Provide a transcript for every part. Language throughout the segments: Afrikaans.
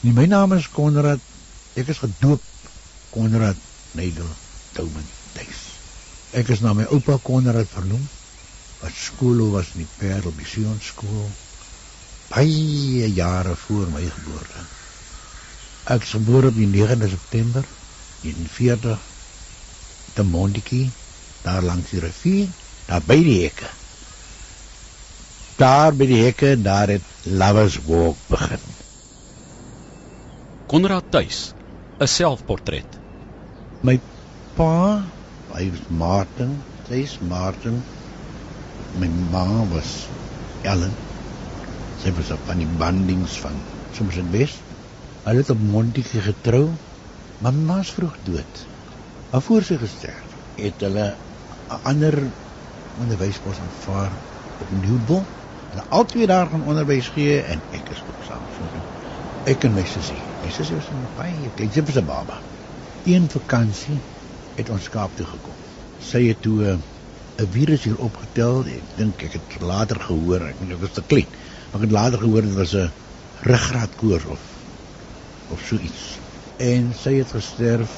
Nee, my naam is Konrad. Ek is gedoop Konrad Nigel Touman Duis. Ek is na my oupa Konrad vernoem wat skool was in die Parel Mission skool baie jare voor my geboorte. Ek is gebore op die 9de September 1940 te Montetjie daar langs die rivier, daar by die hekke. Daar by die hekke, daar het Lovers Walk begin. Konrad Tuis, 'n selfportret. My pa, hy was Martin, hy's Martin. My ma was Ellen. Sy was op van die bandings van soms in Wes. Hulle het op Montetjie getrou, my ma is vroeg dood. Maar voor sy gesterf het hulle 'n ander onderwyspos aanvaar op Nieuwbol. Hulle albei daar gaan onderwys gee en ek is ook saam. Ek en my sussie. My sussie was 'n baie klein simpele baba. Een vakansie het ons Kaap toe gekom. Sy het toe eh, 'n virus hier opgetel. Ek dink ek het later gehoor, ek weet dit was te klein. Maar ek het later gehoor dit was 'n ruggraatkoors of of so iets. En sy het gesterf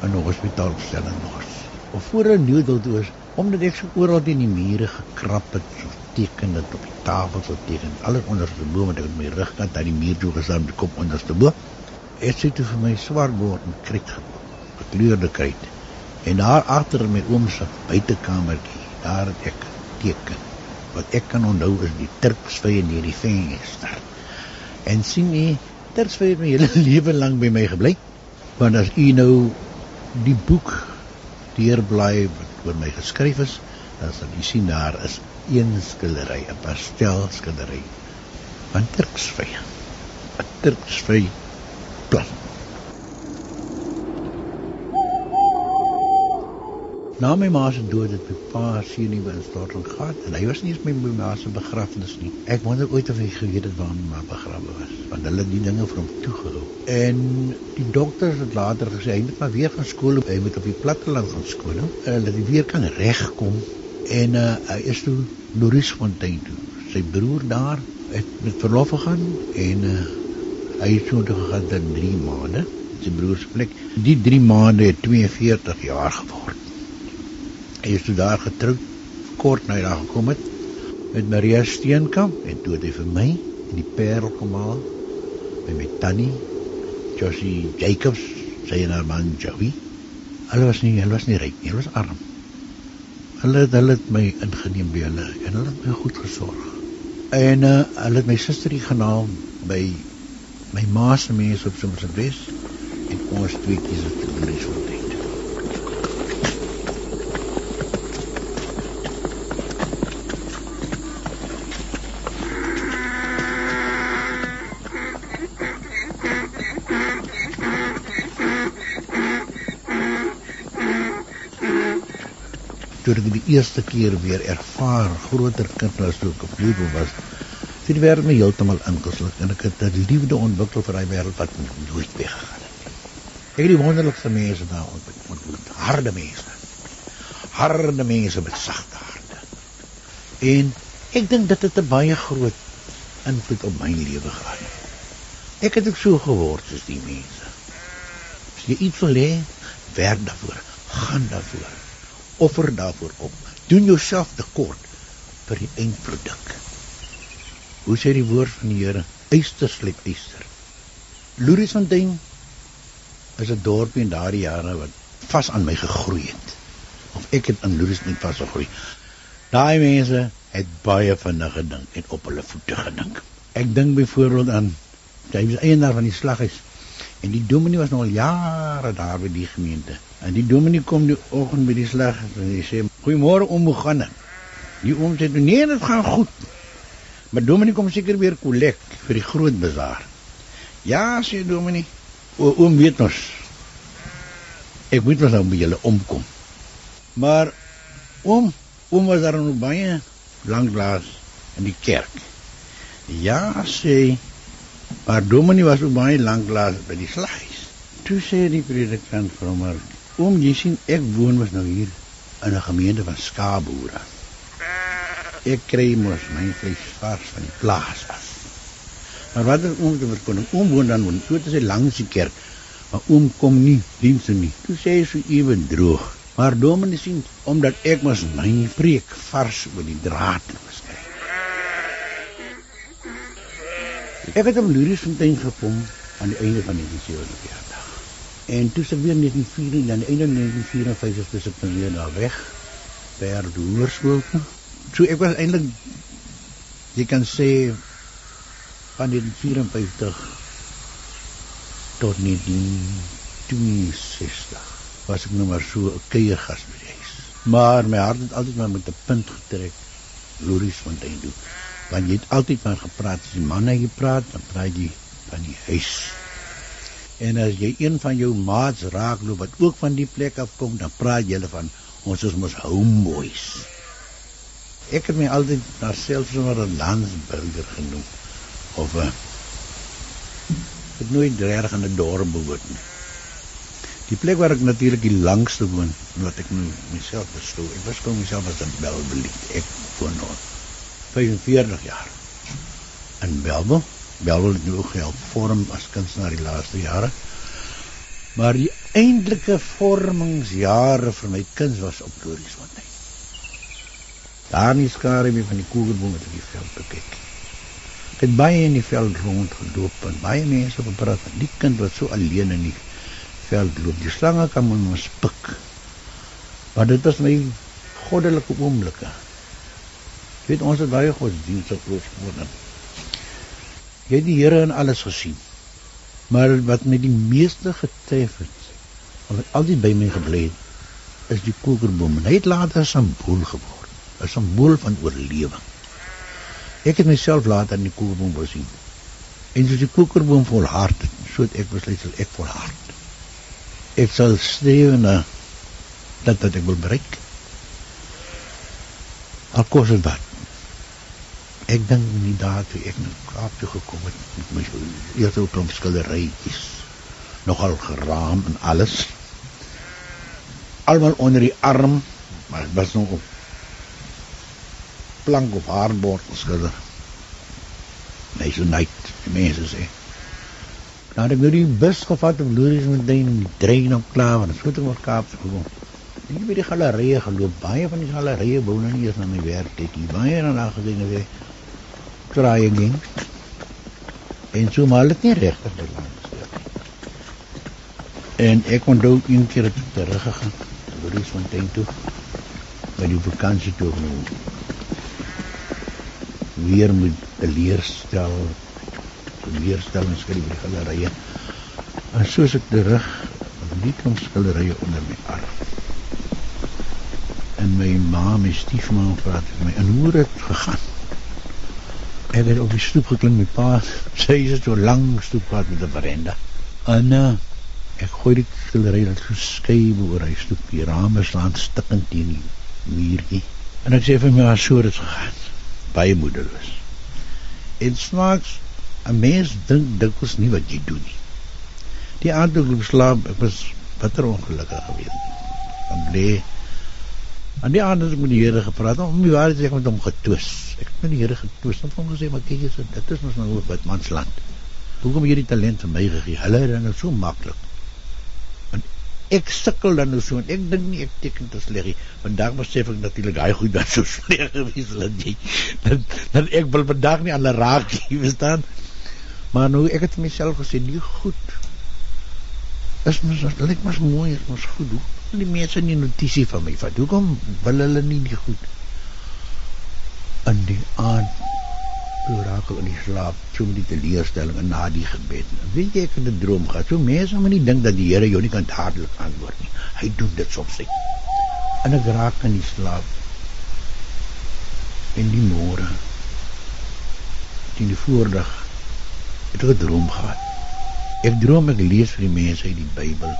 in 'n hospitaalstelling nog of voor 'n nuwe dood was omdat ek so oral teen die mure gekrap het so teken dit op die tafel so teken alles onder die boom met my rugkant aan die muur toe gestaan met die kop onderste bo het sy toe vir my swart bord met krit gekleurde krit en daar agter in my oom se buitekamertjie daar het ek teken wat ek kan onthou is die turksvye in hierdie venster. En sien jy turksvye het my hele lewe lank by my gebly want as u nou die boek deurbly wat oor my geskryf is, dan sal jy sien daar is een skildery, 'n pastel skildery van Turksvy. 'n Turksvy Na my ma se dood het my pa sien nie in storting gehad en hy was nie eens by my ma se begrafnis nie. Ek wonder ooit of hy geweet het waar my ma begrawe was, want hulle het die dinge vir hom toegehou. En die dokters het later gesê hy moet maar weer gaan skool, hy moet op die platteland gaan skool, en dat hy weer kan regkom. En uh, hy is toe Loris Fontaine toe. Sy broer daar het met verlof gegaan en uh, hy het so toe gegaan vir 3 maande. Sy broer se plek. Die 3 maande het 42 jaar geword. Hy is toe daar getroud kort na daar gekom het met Maria Steenkamp en toe het hy vir my in die Parel haal met my tannie Josie Jacobs sy en haar man Joey. Hulle was nie hulle was nie ryk nie, hulle was arm. Hulle het hulle het my ingeneem by hulle en hulle het my goed gesorg. En uh, hulle het my susterie genaal by my ma se mense op Somerset en ons twee kies het te doen toe ek die eerste keer weer ervaar groter kind as toe ek op lewe was die wêreld my heeltemal ingesluk en ek het 'n liefde ontwikkel vir daai wêreld wat nooit weggegaan het ek het die wonderlikste mense daar ontmoet harde mense. Harde mense met sagte harte. En ek dink dit het 'n baie groot invloed op my lewe gehad. Ek het ook so geword soos die mense. As jy iets wil hê werk daarvoor gaan daarvoor offer daarvoor op. Doen jouself tekort vir die eindproduk. Hoe sê die woord van die Here? Eyster slep eyster. Louriesfontein is 'n dorpie in daardie jare wat vas aan my gegroei het. Of ek het aan Louriesfontein vas gegroei. Daai mense het baie vinnig gedink en op hulle voete gedink. Ek dink byvoorbeeld aan jy was eienaar van die slaghuis en die dominee was nou al jare daar by die gemeente. En die dominee kom die oggend by die slag en hy sê: "Goeiemôre oom, hoe gaan dit?" Die oom sê: "Nee, dit gaan goed." Maar dominee kom seker weer kollek vir die groot bazaar. "Ja," sê dominee. "O, oom weet ons. Ek moet mos nou by julle omkom." Maar oom, oom was daar nog baie lank laas in die kerk. "Ja," sê Maar dominee was ook baie lank laas by die slaghuis. Toe sê die predikant vir hom: Oom, jy sien ek woon mos nou hier in 'n gemeente van skaapboere. Ek kry mos my vleis vars van die plaas af. Maar wat is oom te verkondig? Oom woon dan woon, so dit is langs die kerk. Maar oom kom nie dienste nie. Toe sê hy so ewen droog. Maar dominee sien omdat ek mos my preek vars oor die draad was. Ek het hom Lurie Fontein gekom aan die einde van die 47. En toe se weer 1954 dan einde 1954 toe se ek weer daar weg per hoërskool. So ek was eintlik jy kan sê van 1954 tot 1962 was ek nou maar so 'n kuiergas by die huis. Maar my hart het altyd maar met 'n punt getrek Loris Fontein toe. Want jy het altyd van gepraat, as die man hy praat, dan praat jy van die huis. En as jy een van jou maats raakloop wat ook van die plek af kom, dan praat jy van ons is mos homeboys. Ek het my altyd na selfs maar 'n landsburger genoem of 'n het nooit reg aan 'n dorp behoort nie. Die plek waar ek natuurlik die langste woon, wat ek nou myself beskou. Ek beskou myself as 'n Belbelie. Ek woon nou 45 jaar in Belbel. Belbel het nou gehad vorm as kunstenaar die laaste jare. Maar die eintlike vormingsjare vir my kuns was op Dorisfontein. Daar nie skare my van die kogelboom met die veld bekyk. Ek het baie in die veld rondgeloop en baie mense gepraat van die kind wat so alleen in die veld loop. Die slange kan hom spik. Maar dit was my goddelike oomblikke. Jy weet ons het baie godsdienstig groot geword. Jy het die Here in alles gesien. Maar wat my die meeste getref het, wat altyd by my gebly het, is die kokerboom. Hy het later 'n simbool geword, 'n simbool van oorlewing. Ek het myself later in die kokerboom gesien. En soos die kokerboom volhard het, so het ek besluit sal ek volhard. Ek sal streef na dat wat ek wil bereik. Al kos dit wat. Ek dink nie daar toe ek na Kaap toe gekom het met my eerste klomp skilderytjies. Nogal geraam en alles. Almal onder die arm, maar dit was nog op plank of haarbord skilder. Nee, so net, die mense sê. Nou het ek nou die bus gevat op Loeriesfontein en die trein op klaar, want ek het oor Kaap gekom. Ek het by die galerije geloop, baie van die galerije wou nou nie eens na my werk kyk nie. Baie en dan gesien dat traai ging. En so maar het nie regtig belang En ek kon ook een keer terug gegaan, Loeriesfontein toe, by die vakansie toe genoem weer moet 'n leerstel leerstellings skryf by die galerye. En soos ek terug die kom skilderye onder my arm. En my ma, my stiefma praat met my en hoe het gegaan? Ek het op die stoep geklim met pa. Sy is so lank stoep gehad met 'n veranda. En uh, ek gooi die skilderye dat geskei oor hy stoep. Die rame slaan stikkend teen die muurtjie. En ek sê vir my, "So het gegaan." baie moedeloos. En snaaks 'n mens dink dikwels nie wat jy doen nie. Die aand toe ek slaap, ek was bitter ongelukkig geweest. Dan lê aan die aand het ek met die Here gepraat om my waarheid sê ek met hom getwis. Ek het met die Here getwis en hom gesê maar kyk jy dit is ons nou wat mans land. Hoekom hierdie talent vir my gegee? Hulle het dit so maklik ek sukkel dan nou so en ek dink nie ek teken te sleg nie. Vandag besef ek natuurlik hy goed dat so sleg gewees het jy. Dat dat ek wil vandag nie aan raak nie, verstaan? Maar nou ek het myself gesê nie goed. Is mos dit lyk mos mooi, is mos goed. Hoe die mense nie notisie van my vat. Hoekom wil hulle nie die goed? In die aand toe raak in die slaap so met die teleurstelling en na die gebed. Weet jy ek het 'n droom gehad. So mense moet nie dink dat die Here jou nie kan dadelik antwoord nie. Hy doen dit soms net. En ek raak in die slaap. En die môre in die voordag het ek 'n droom gehad. Ek droom ek lees vir die mense uit die Bybel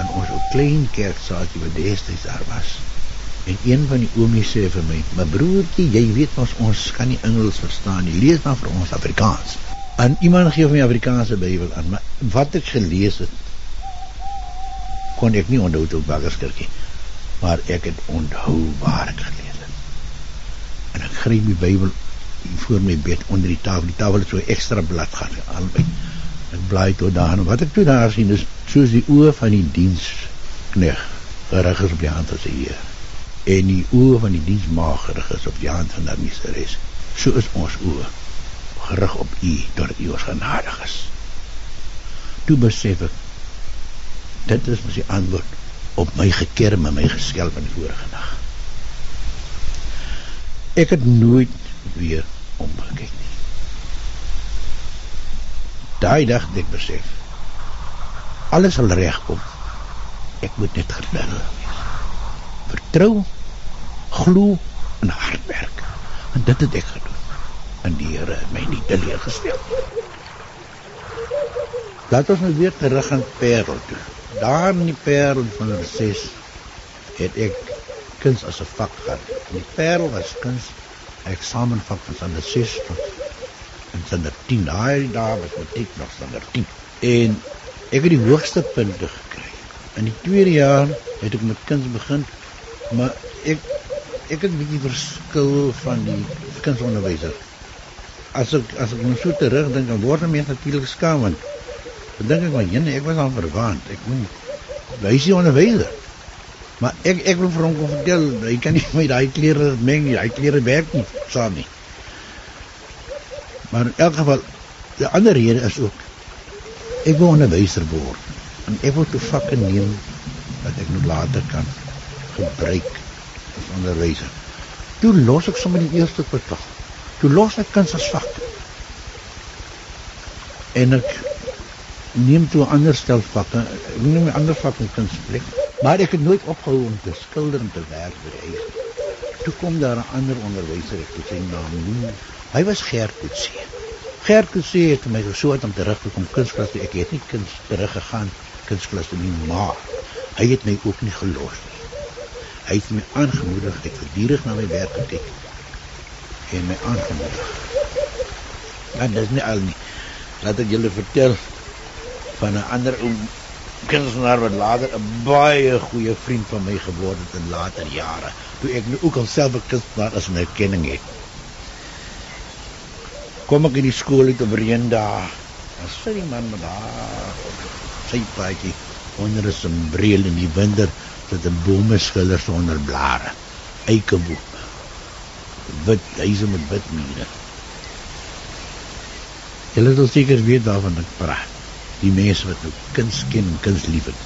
aan ons ou klein kerksaaltjie wat destyds daar was. En een van die oomies sê vir my: "My broertjie, jy weet ons ons kan nie Engels verstaan nie. Lees maar vir ons Afrikaans." En iemand gee my Afrikaanse Bybel aan, maar wat ek gelees het kon ek nie onthou toe Baggerskerkie. Maar ek het onthou waar ek gelees het. En ek gryp die Bybel voor my bed onder die tafel. Die tafel het so 'n ekstra blad gehad albei. Ek blaai toe daar en wat ek toe daar sien is soos die oë van die dienskneg gerig is op die hand van sy heer. En die oë van die diensmaag gerig is op die hand van haar miseres. So is ons oë gerig op u deur u ons genadig is. Toe besef ek dit is mos die antwoord op my gekerm en my geskel van die vorige nag. Ek het nooit weer omgekyk nie. Daai dag het ek besef alles sal regkom. Ek moet net geduldig wees. Vertrou, glo en hard werk. En dit het ek gedoen. En die Here het my nie teleurgestel nie. Laat ons nou weer terug aan Parel toe. Daar in die Parel van die 6 het ek kuns as 'n vak gehad. Die Parel was kuns eksamenvak van standaard 6 tot en standaard 10. Daai dae was matriek nog standaard 10. En ek het die hoogste punte gekry. In die tweede jaar het ek met kuns begin, maar ek ek het 'n bietjie verskil van die kunsonderwyser. As ek as ek nou so terugdink, dan word mense natuurlik skaam want dan dink ek maar, "Jene, ek was al verwaand. Ek moet wys die onderwyser." Maar ek ek wil vir hom kom vertel, hy kan nie met daai klere meng nie. Hy klere werk nie saam nie. Maar in elk geval, die ander rede is ook ek 'n onderwyser word. En ek wil toe vakke neem wat ek nou later kan gebruik as onderwyser. Toe los ek sommer die eerste kwartaal. Toe los ek kuns as vak. En ek neem toe 'n ander stel vakke. Ek neem 'n ander vak in kunsplek. Maar ek het nooit opgehou om te skilder en te werk by die huis. Toe kom daar 'n ander onderwyser, ek het sy naam noem. Hy was Gert Kutse. Gert Kutse het my gesoek om terug te kom kunsklas toe. Ek het nie kuns terug gegaan kunsklas toe nie, maar hy het my ook nie gelos nie. Hy het my aangemoedig, ek gedurig na my werk gekyk en my aangemoedig. En dis nie al nie. Laat ek julle vertel van 'n ander ou kunstenaar wat later 'n baie goeie vriend van my geword het in later jare, toe ek nou ook alself 'n kunstenaar as 'n erkenning het. Kom ek in die skool uit op Reenda, dan sê die man met daar sy paadjie onder 'n sombreel in die winter met 'n bome skiller sonder blare, eikeboom. Wit huise met wit mure. Julle sal seker weet waarvan ek praat die mense wat nou kuns ken en kuns liefhet.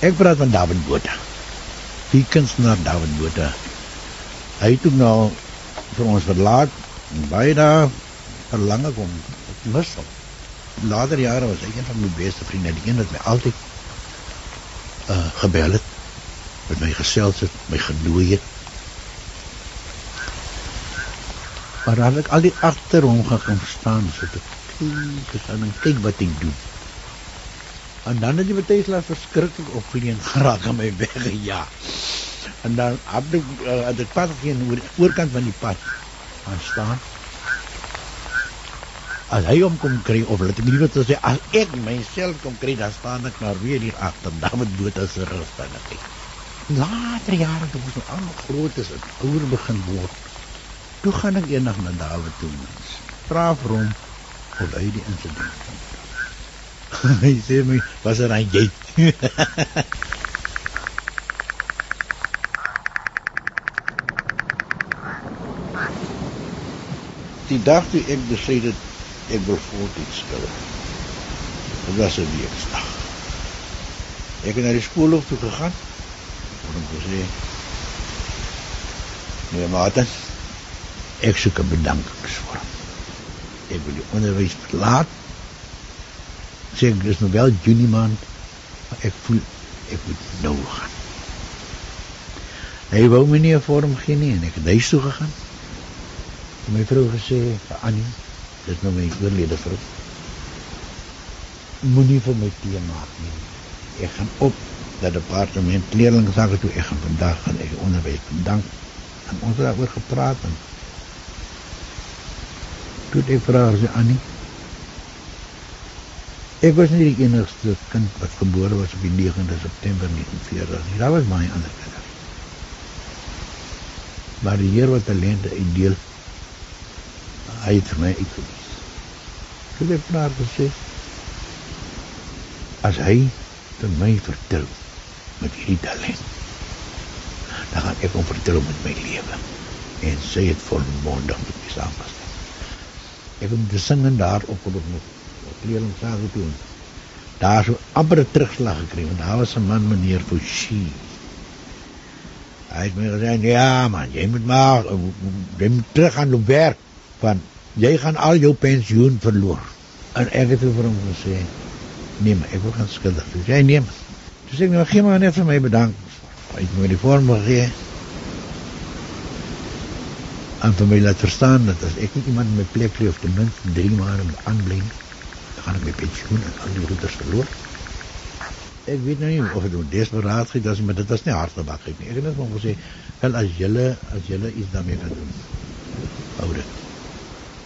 Ek praat van David Botha. Die kunstenaar David Botha. Hy het ook nou vir ons verlaat en baie daar verlang ek om te mis hom. Later jare was hy een van my beste vriende, die een wat my altyd uh gebel het, met my gesels het, my genooi het. Maar dan ek al die agter hom gekom staan so te kyk en kyk wat hy doen. En dan het die betuiselaar verskriklik opgeleen geraak aan my weg. Ja. En dan het ek uh, het ek pad geen oor oorkant van die pad gaan staan. As hy hom kom kry of laat ek liewer sê as ek myself kom kry dan staan ek maar weer hier agter David Botha se rug dan ek. Later jare toe ons almal groot is, ouer begin word. Toe gaan ek eendag na David toe. Vra vir hom of hy die insident Hy sê my, was er aan jy? Die dag toe ek besluit het ek wil voortdien skilder. Dit was 'n weekdag. Ek het na die skool toe gegaan om te sê Nee, Martin. Ek soek 'n bedankingsvorm. Ek wil die onderwys verlaat sê ek dis nou wel Junie maand, maar ek voel ek moet nou gaan. Hy wou my nie 'n vorm gee nie en ek het huis toe gegaan. En my vrou gesê, "Annie, dis nou my oorlede vrou. Moenie vir my tee maak nie. Ek gaan op dat departement leerlingsake toe ek gaan vandag gaan ek onderwys dank en ons het daaroor gepraat en toe ek vra sy Annie Ek was nie die enigste kind wat gebore was op die 9de September 1940 nie. Daar was baie ander kinders. Maar die Here wat talente uitdeel, Hy het my uitgewys. Toe het maar gesê as hy vir my vertel met hierdie talent, dan gaan ek hom vertel met my lewe. En sy het volmondig met my saamgestem. Ek het die singen daar op op op leerling sage toe. Daar so amper terugslag gekry want daar was 'n man meneer Fouchi. Hy het my gesê ja man, jy moet maar jy moet terug gaan op werk want jy gaan al jou pensioen verloor. En ek het vir hom gesê nee, maar ek wil gaan skuldig wees. Jy neem. Dis ek nou gee maar net vir my bedank. Het my die vorm gegee. En vir my laat verstaan dat as ek nie iemand in my plek kry of ten minste 3 maande moet aanbly, dan gaan ek my pensioen en al die roeters verloor. Ek weet nou nie of dit nou desperaat is, dis maar dit is nie hartebakheid nie. Ek het net maar gesê, wel as julle as julle iets daarmee kan doen. Hou dit.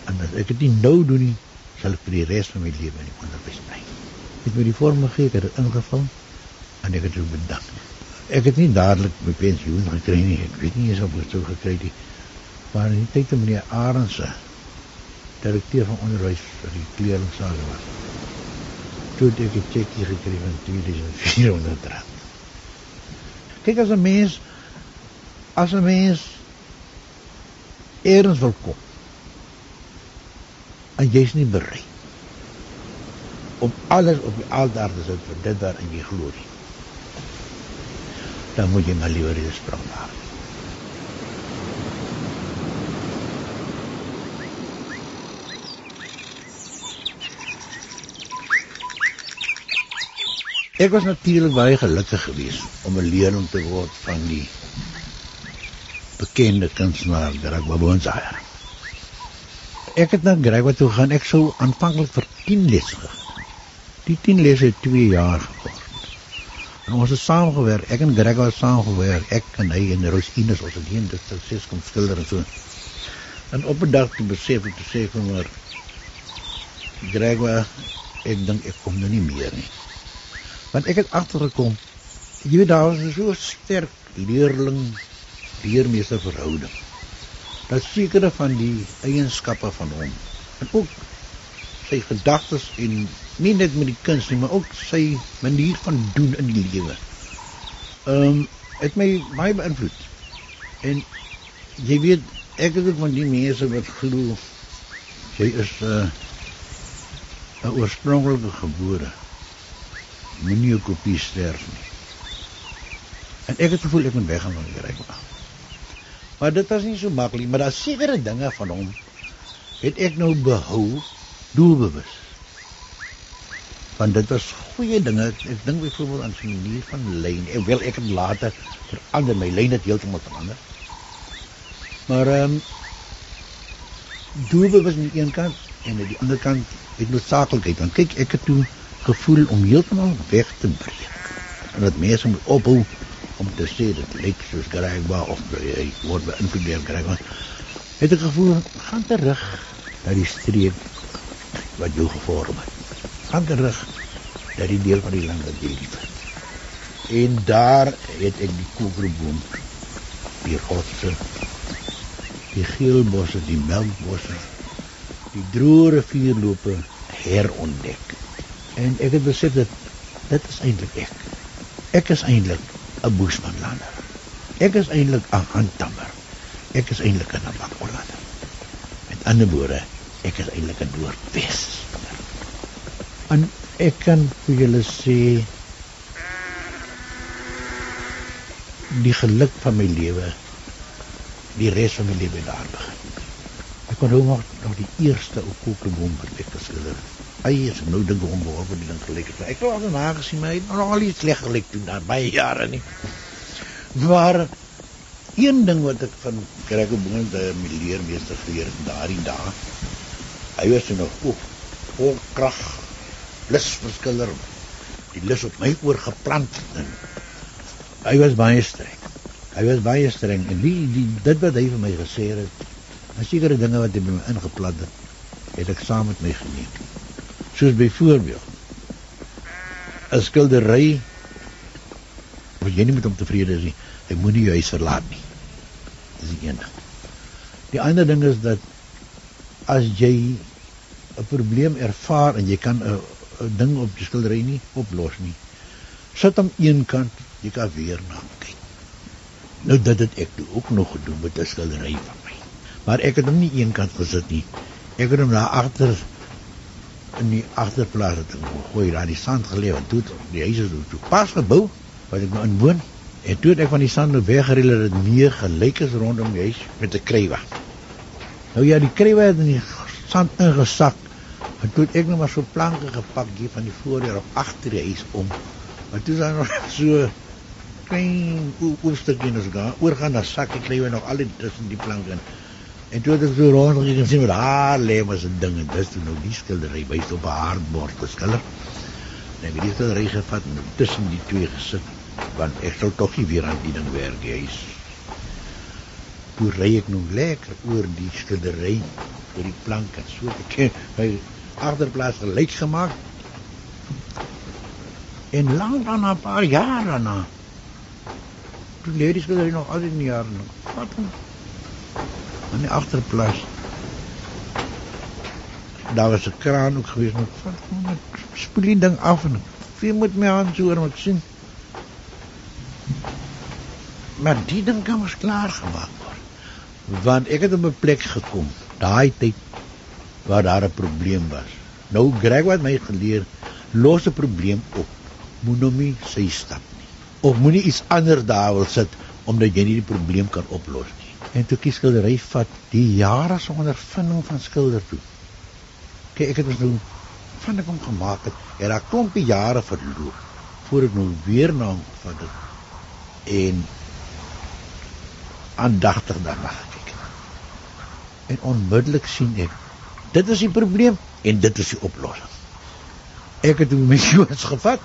En as ek dit nie nou doen nie, sal ek vir die res van my lewe nie onderwys bly. Ek het my die vorm gegee, ek het dit ingevul en ek het dit bedank. Ek het nie dadelik my pensioen gekry nie. Ek weet nie eens of ek dit gekry het nie. Maar in die tyd toe meneer Arendse direkteur van onderwys vir die kleerlingsake was. Toe het ek 'n chekie gekry van 2400 rand. Kyk as 'n mens as 'n mens eers wil kom en jy's nie bereid om alles op die altaar te vir dit daar in die glorie. Dan moet jy maar liewer die sprong maak. Ek was natuurlik baie gelukkig geweest om 'n leerling te word van die bekende kunstenaar Greg Babonzaya. Ek het na Greg toe gaan. Ek sou aanvanklik vir 10 lesse gegaan. Die 10 lesse het 2 jaar gekort. En ons het saamgewerk. Ek en Greg het saamgewerk. Ek en hy en Rosines ons het hier dit sukses kom skilder en so. En op 'n dag toe besef ek te sê vir maar Greg, ek dink ek kom nou nie meer nie want ek het agtergekom jy weet daar was so sterk leerling leermeester verhouding dat sekere van die eienskappe van hom en ook sy gedagtes en nie net met die kuns nie maar ook sy manier van doen in die lewe ehm um, het my baie beïnvloed en jy weet ek is ook van die mense wat glo jy is 'n uh, 'n oorspronklike gebore moenie 'n kopie sterf nie. En ek het gevoel ek moet weggaan van die ryk. Maar dit was nie so maklik, maar daar sekere dinge van hom het ek nou behou doelbewus. Want dit was goeie dinge. Ek dink byvoorbeeld aan sy manier van lyn. Ek wil ek het later verander my lyn het heeltemal verander. Maar ehm um, doelbewus aan die een kant en aan die ander kant het noodsaaklikheid. Want kyk, ek het toe gevoel om heeltemal weg te breek. En dat mense moet ophou om te sê dit lyk soos Gregwa of hy word beïnvloed deur Gregwa. Het ek gevoel gaan terug na die streek wat jou gevorm het. Gaan terug na die deel van die land wat jy liefhet. En daar het ek die koekerboom, die rotse, die geelbosse, die melkbosse, die droë rivierloope herontdek. En ek het besef dat dit is eintlik ek. Ek is eintlik 'n boesmanlander. Ek is eintlik 'n handtammer. Ek is eintlik 'n bakkolander. Met ander woorde, ek is eintlik 'n noordwes. En ek kan vir julle sê die geluk van my lewe die res van my lewe daar begin. Ek kon nog nog die eerste ou kookboom wat ek geskilder het Hy is nou dink hom behalwe die ding gelyk. Ek het al daarna gesien het nog al iets sleg gelyk toe daar baie jare nie. Maar een ding wat ek van Greg Boone die mileermeester geleer het daardie dae. Hy was nog ook vol krag lus verskiller. Die lus op my oor geplant en hy was baie streng. Hy was baie streng en wie die dit wat hy vir my gesê het, as sekere dinge wat hy by my ingeplant het, het ek saam met my geneem. Soos byvoorbeeld 'n skildery wat jy nie met hom tevrede is nie, hy moenie jou huis verlaat nie. Dis die een ding. Die ander ding is dat as jy 'n probleem ervaar en jy kan 'n ding op die skildery nie oplos nie. Sit hom een kant, jy kan weer na kyk. Nou dit het ek ook nog gedoen met 'n skildery van my. Maar ek het hom nie een kant gesit nie. Ek het hom daar agter in die agterplaas het gooi daar die sand geleë en toe die huis is toe pas gebou wat ek nou in woon en toe het ek van die sand nou weggereel dat dit meer gelyk is rondom die huis met 'n krywe. Nou ja, die krywe het in die sand ingesak. En toe het ek nou maar so planke gepak hier van die voordeur op agter die huis om. Maar toe is daar nog so klein oefstukkie ons gaan oorgaan na sak ek krywe nog al die tussen die planke in. En toe het ek so rond gekyk en sien wat daar lê was 'n ding en dis toe nou die skildery wys op 'n hardbord geskilder. En ek het die skildery gevat en tussen die twee gesit want ek sou tog nie weer aan die ding werk jy is. Toe ry ek nou lekker oor die skildery oor die plank en so ek my agterplaas gelyk gemaak. En lank daarna 'n paar jaar daarna toe leer die skildery nog al die jare nog. Wat dan? Aan die agterplaas. Daar was 'n kraan ook gewees met van spoel die ding af en wie moet my aan so oor moet sien. Maar die ding kan mos klaar gemaak word. Want ek het op 'n plek gekom, daai tyd waar daar 'n probleem was. Nou Greg wat my geleer, los 'n probleem op. Moenie sy stap nie. Of moenie iets anders daar wil sit omdat jy nie die probleem kan oplos nie en toe kies skildery vat die jare se ondervinding van skilder toe. Kyk, ek het dus nou van ek hom gemaak het, het daar klompie jare verloop voor ek nou weer na hom vat het en aandagtig daarna gekyk. En onmiddellik sien ek dit is die probleem en dit is die oplossing. Ek het hom met Joos gevat.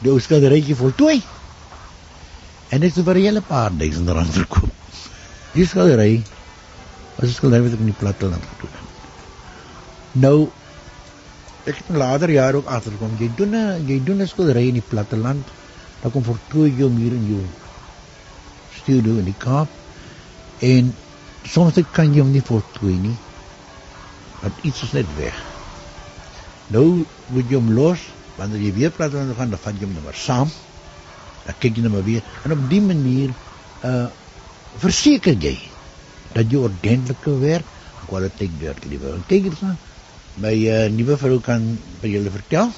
Die skilderytjie voltooi. En dit het vir 'n hele paar duisend rand verkoop. Die skildery was 'n skildery wat ek in die platteland het. Nou ek het later jare ook agtergekom jy doen 'n jy doen 'n skildery in die platteland, dan kom voltooi jy hier in jou studio in die Kaap en soms kan jy hom nie voltooi nie. Want iets is net weg. Nou moet jy hom los wanneer jy weer platteland gaan, dan vat jy hom nou maar saam. Dan kyk jy nou maar weer en op die manier uh verseker jy dat jy ordentlike werk kwaliteit werk liewe. Kyk eens na my uh, nuwe vrou kan by julle vertel.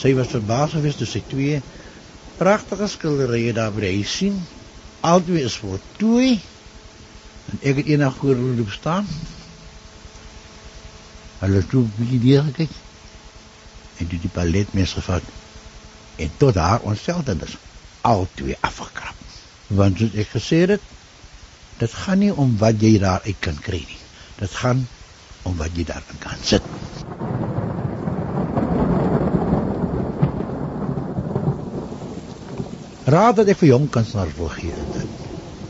Sy was verbaas geweest toe sy twee pragtige skilderye daar by hy sien. Albei is voltooi. En ek het eendag voor hulle loop staan. Hulle het toe bietjie weer gekyk. En dit die palet mes gevat. En tot haar onsselfde is al twee afgekrap. Want soos ek gesê het, Dit gaan nie om wat jy daar uit kan kry nie. Dit gaan om wat jy daar kan sit. Raad wat ek vir jong kunstenaars wil gee dit.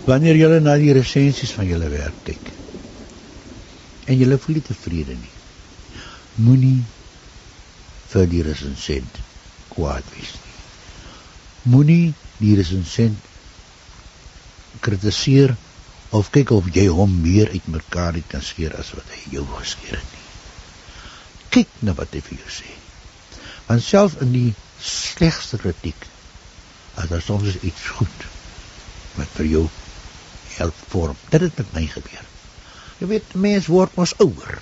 Wanneer jy na die resensies van julle werk kyk en jy voel nie tevrede nie. Moenie vir die resensent kwaad wees nie. Moenie die resensent kritiseer of kyk of jy hom meer uitmekaar kan skeer as wat hy jou geskeer het nie. Kyk na wat hy vir jou sê. Want self in die slegste kritiek as daar soms iets goed wat vir jou help vorm. Dit het met my gebeur. Jy weet mens word mos ouer.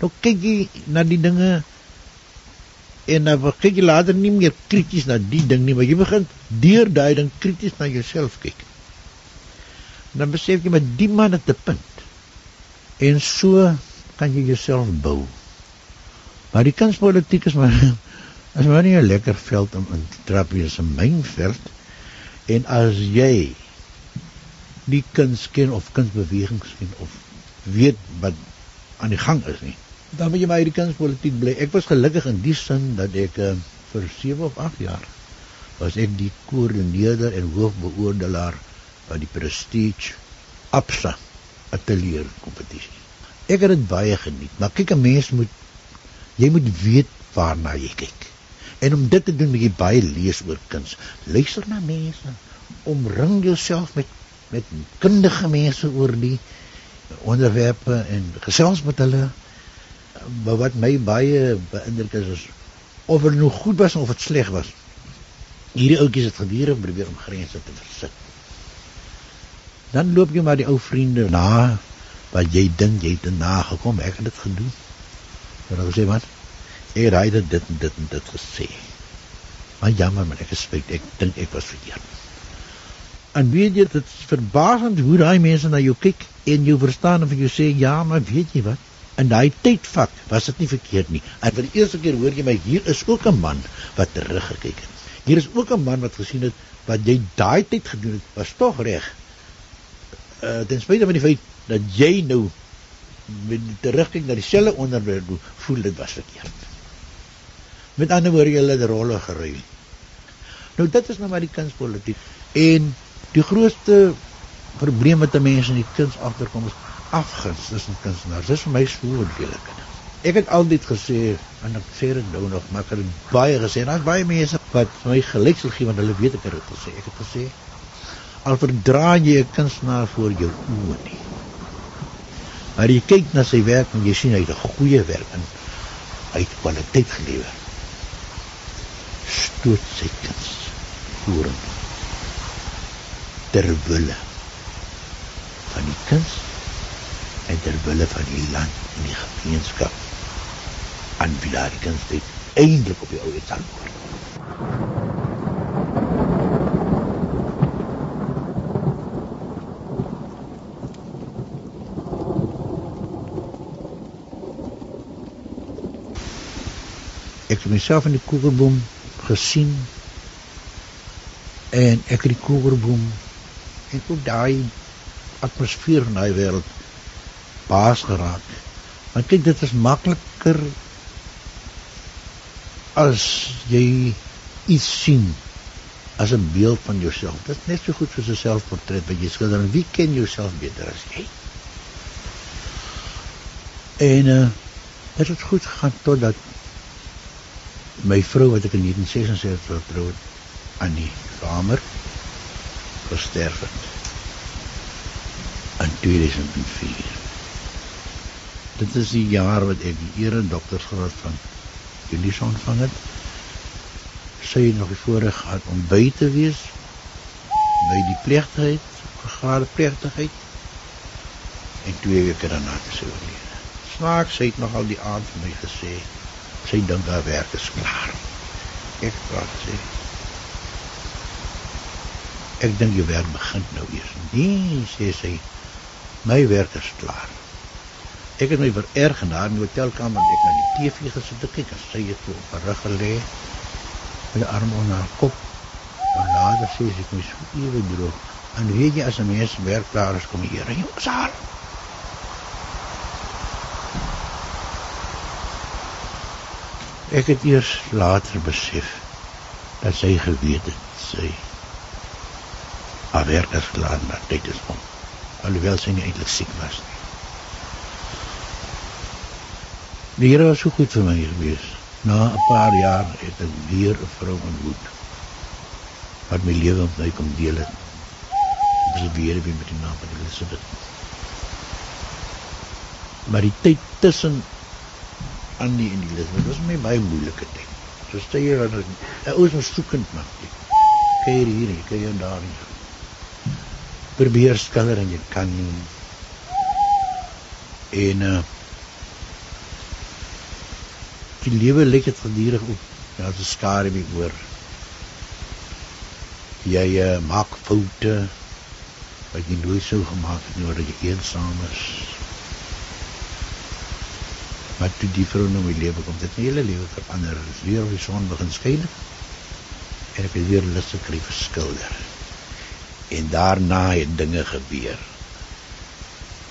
Nou kyk jy na die dinge en dan kyk jy later nie meer krities na die ding nie, maar jy begin deur daai ding krities na jouself kyk dan besef jy met die man het 'n punt. En so kan jy jouself bou. Maar die kunspolitiek is maar is maar nie 'n lekker veld om in te trap hier is 'n mynveld. En as jy die kuns ken of kunsbewegings ken of weet wat aan die gang is nie, dan moet jy maar hierdie kunspolitiek bly. Ek was gelukkig in die sin dat ek uh, vir 7 of 8 jaar was ek die koördineerder en hoofbeoordelaar van die Prestige Absa atelier kompetisie. Ek het dit baie geniet, maar kyk 'n mens moet jy moet weet waarna jy kyk. En om dit te doen moet jy baie lees oor kuns. Luister na mense, omring jouself met met kundige mense oor die onderwerpe en gesels met hulle. Maar wat my baie beïndruk is is of dit nou goed was of dit sleg was. Hierdie ouetjies het gedurig probeer om grense te versit. Dan loop jy maar die ou vriende na wat jy dink jy het nagekom, ek het dit gedoen. Maar dan sê man, ek het dit dit en dit en dit gesê. Maar jammer man, ek spyt, ek dink ek was verkeerd. En weet jy, dit is verbasend hoe daai mense na jou kyk en jou verstaan en vir jou sê ja, maar weet jy wat? In daai tydvak was dit nie verkeerd nie. En vir die eerste keer hoor jy my hier is ook 'n man wat teruggekyk het. Hier is ook 'n man wat gesien het wat jy daai tyd gedoen het was tog reg. Uh ten spyte van die feit dat jy nou met terugkyk na dieselfde onderwerp voel dit was verkeerd. Met ander woorde jy het rolle geruil. Nou dit is nou maar die kunspolitiek en die grootste probleem met mense in die kuns agterkom is afguns tussen kunstenaars. Dis vir my so lelik. Ek het altyd gesê en ek sê dit nou nog, maar ek het baie gesê, daar's baie mense wat vir my gelyk sal gee want hulle weet ek het dit gesê. Ek het gesê al verdra jy 'n kunstenaar voor jou oë nie. Maar jy kyk na sy werk en jy sien hy het 'n goeie werk en hy het kwaliteit gelewer. Stoot sy kuns voor hom. Terwille van die kuns en terwille van die land en die gemeenskap aan wie daardie kuns dit eintlik op die ou het sal word. Ek het myself in die kokerboom gesien en ek het die kokerboom en ook daai atmosfeer van daai wêreld baas geraak. Want kyk dit is makliker as jy iets sien as 'n beeld van jouself. Dit is net so goed soos 'n selfportret wat jy skilder. Wie ken jouself beter as jy? En uh dit het goed gegaan totdat my vrou wat ek in 1976 getrou het aan die kamer gesterf het in 2004. Dit is die jaar wat ek die ere doktorsgraad van Unison ontvang het. Sy het nog die voorreg gehad om by te wees by die plegtigheid, vergader plegtigheid en twee weke daarna te sy oorlede. Snaaks, het nog al die aand vir my gesê sy dink haar werk is klaar. Ek praat sê Ek dink jy werk begin nou eers. Nee, sê sy. My werk is klaar. Ek het my vererg en daar in die hotelkamer ek na die TV gesit te kyk en sy het op haar rug gelê met haar arm onder haar kop. En later sê sy ek moet so ewe droog. En weet jy as 'n mens werk klaar is kom hier in jou saal. Ek het eers later besef dat sy geweet het sy haar werk is klaar maar tyd is om alhoewel sy nie eintlik siek was nie. Die Here was so goed vir my gewees. Na 'n paar jaar het ek weer 'n vrou ontmoet wat my lewe met my kom deel het. Dit is weer weer met die naam van Elisabeth. Maar die tyd tussen Andy en Elisabeth was my baie moeilike tyd. So jy dat 'n ou is mos soekend man. Kyk hier, kyk daar nie probeer skilder en jy kan nie. En uh die lewe lyk dit gedurig op. Ja, dit skare my oor. Jy uh, maak foute wat jy nooit sou gemaak het nou dat jy eensaam is. Maar toe die vrou nou my lewe kom, dit hele lewe verander. Dis weer op die son begin skyn. En ek het weer lus gekry vir skilder en daarna het dinge gebeur.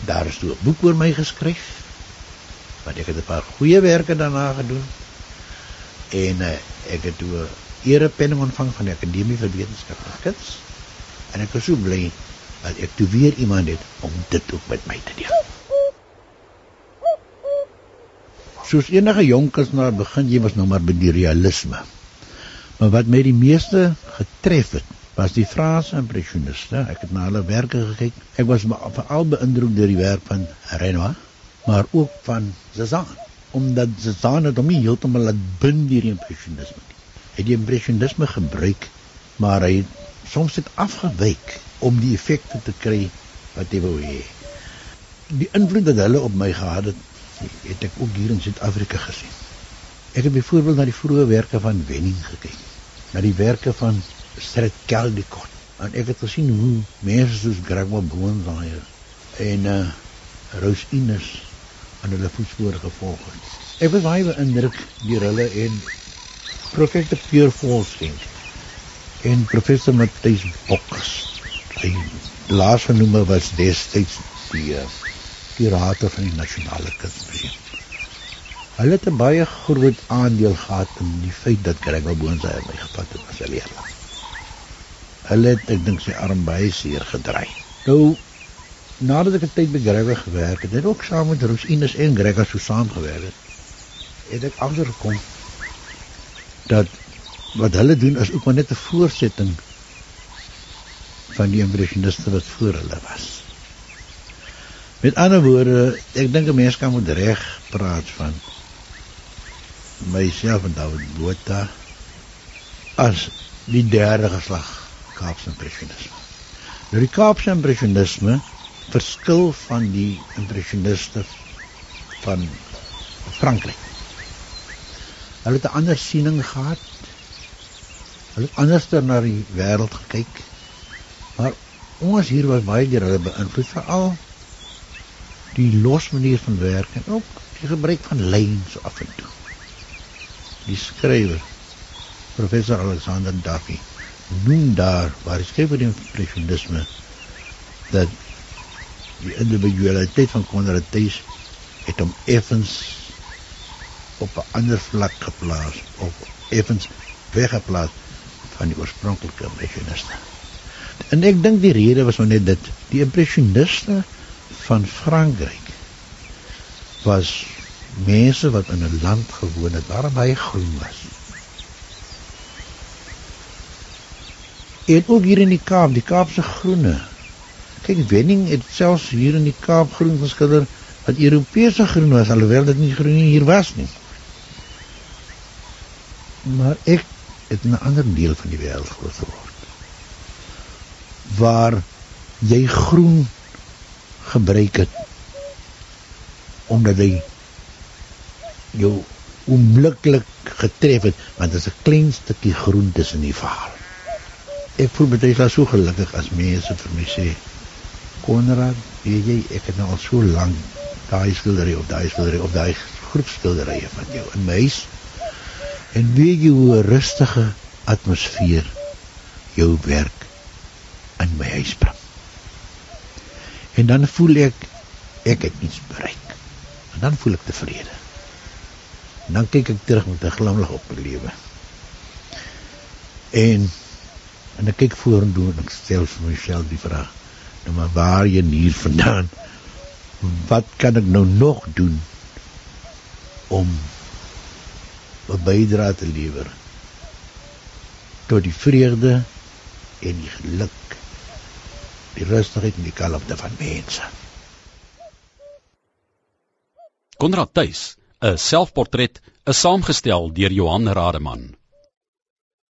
Daar is toe 'n boek oor my geskryf. Want ek het 'n paar goeie werke daarna gedoen. En uh, ek het toe 'n erepenning ontvang van die Akademie vir Wetenskap en Kuns. En ek is so bly dat ek toe weer iemand het om dit ook met my te deel. Soos enige jong kunstenaar begin jy mos nou maar by die realisme. Maar wat my die meeste getref het was die Franse impressioniste. Ek het na hulle werke gekyk. Ek was veral beïndruk deur die werk van Renoir, maar ook van Cézanne, omdat Cézanne het hom nie heeltemal laat bind deur die impressionisme nie. Hy het die impressionisme gebruik, maar hy het soms dit afgewyk om die effekte te kry wat hy wou hê. Die invloed wat hulle op my gehad het, het ek ook hier in Suid-Afrika gesien. Ek het byvoorbeeld na die vroeë werke van Wenning gekyk, na die werke van Stradcaldicott. En ek het gesien hoe mense soos Gregor Boonzaaier en uh Rose Ines aan hulle voetspore gevolg het. Ek was baie beïndruk deur hulle en professor Pierre Volsking en professor Matthys Bokkers. Hy laas genoem was destyds die uh, kurator van die nasionale kunsmuseum. Hulle het 'n baie groot aandeel gehad in die feit dat Gregor Boonzaaier my gevat het as 'n leerling. Hulle het ek dink sy arm baie seer gedry. Nou nadat ek 'n tyd by Gregor gewerk het, het ek ook saam met Rosinus en Gregor so saamgewerk het, het ek agtergekom dat wat hulle doen is ook maar net 'n voortsetting van die impressioniste wat voor hulle was. Met ander woorde, ek dink 'n mens kan moet reg praat van myself en David Botha as die derde geslag Kaapse impressionisme. Nou die Kaapse impressionisme verskil van die impressioniste van Frankryk. Hulle het 'n ander siening gehad. Hulle het anders na die wêreld gekyk. Maar ons hier was baie deur hulle beïnvloed veral die los manier van werk en ook die gebruik van lyns af en toe. Die skrywer professor Alexander Duffy noem daar waar hy skryf oor die impressionisme dat die individualiteit van Konrad Thys het hom effens op 'n ander vlak geplaas of effens weggeplaas van die oorspronklike impressioniste. En ek dink die rede was maar net dit, die impressioniste van Frankryk was mense wat in 'n land gewoon het waar baie groen was. En ook hier in die Kaap, die Kaapse groene. Kyk, Wenning het selfs hier in die Kaap groen geskilder wat Europese groen was alhoewel dit nie groen hier was nie. Maar ek het in 'n ander deel van die wêreld groot geword. Waar jy groen gebruik het omdat hy jou onmiddellik getref het want dit is 'n klein stukkie groen tussen die verhaal ek voel baie klaar so gelukkig as mense vir my sê Konrad, weet jy, ek het nou al so lank daai skildery of daai skildery of daai groep skilderye van jou in my huis en weet jy hoe 'n rustige atmosfeer jou werk in my huis bring. En dan voel ek ek het iets bereik. En dan voel ek tevrede. En dan kyk ek terug met 'n glimlag op my lewe. En En ek kyk vorentoe en ek stel vir myself die vraag: "Nou maar waar jy hier vandaan? Wat kan ek nou nog doen om 'n bydrae te lewer tot die vrede en die geluk, die rustigheid en die kalmte van mense?" Konrad Tuis, 'n selfportret, is saamgestel deur Johan Rademan.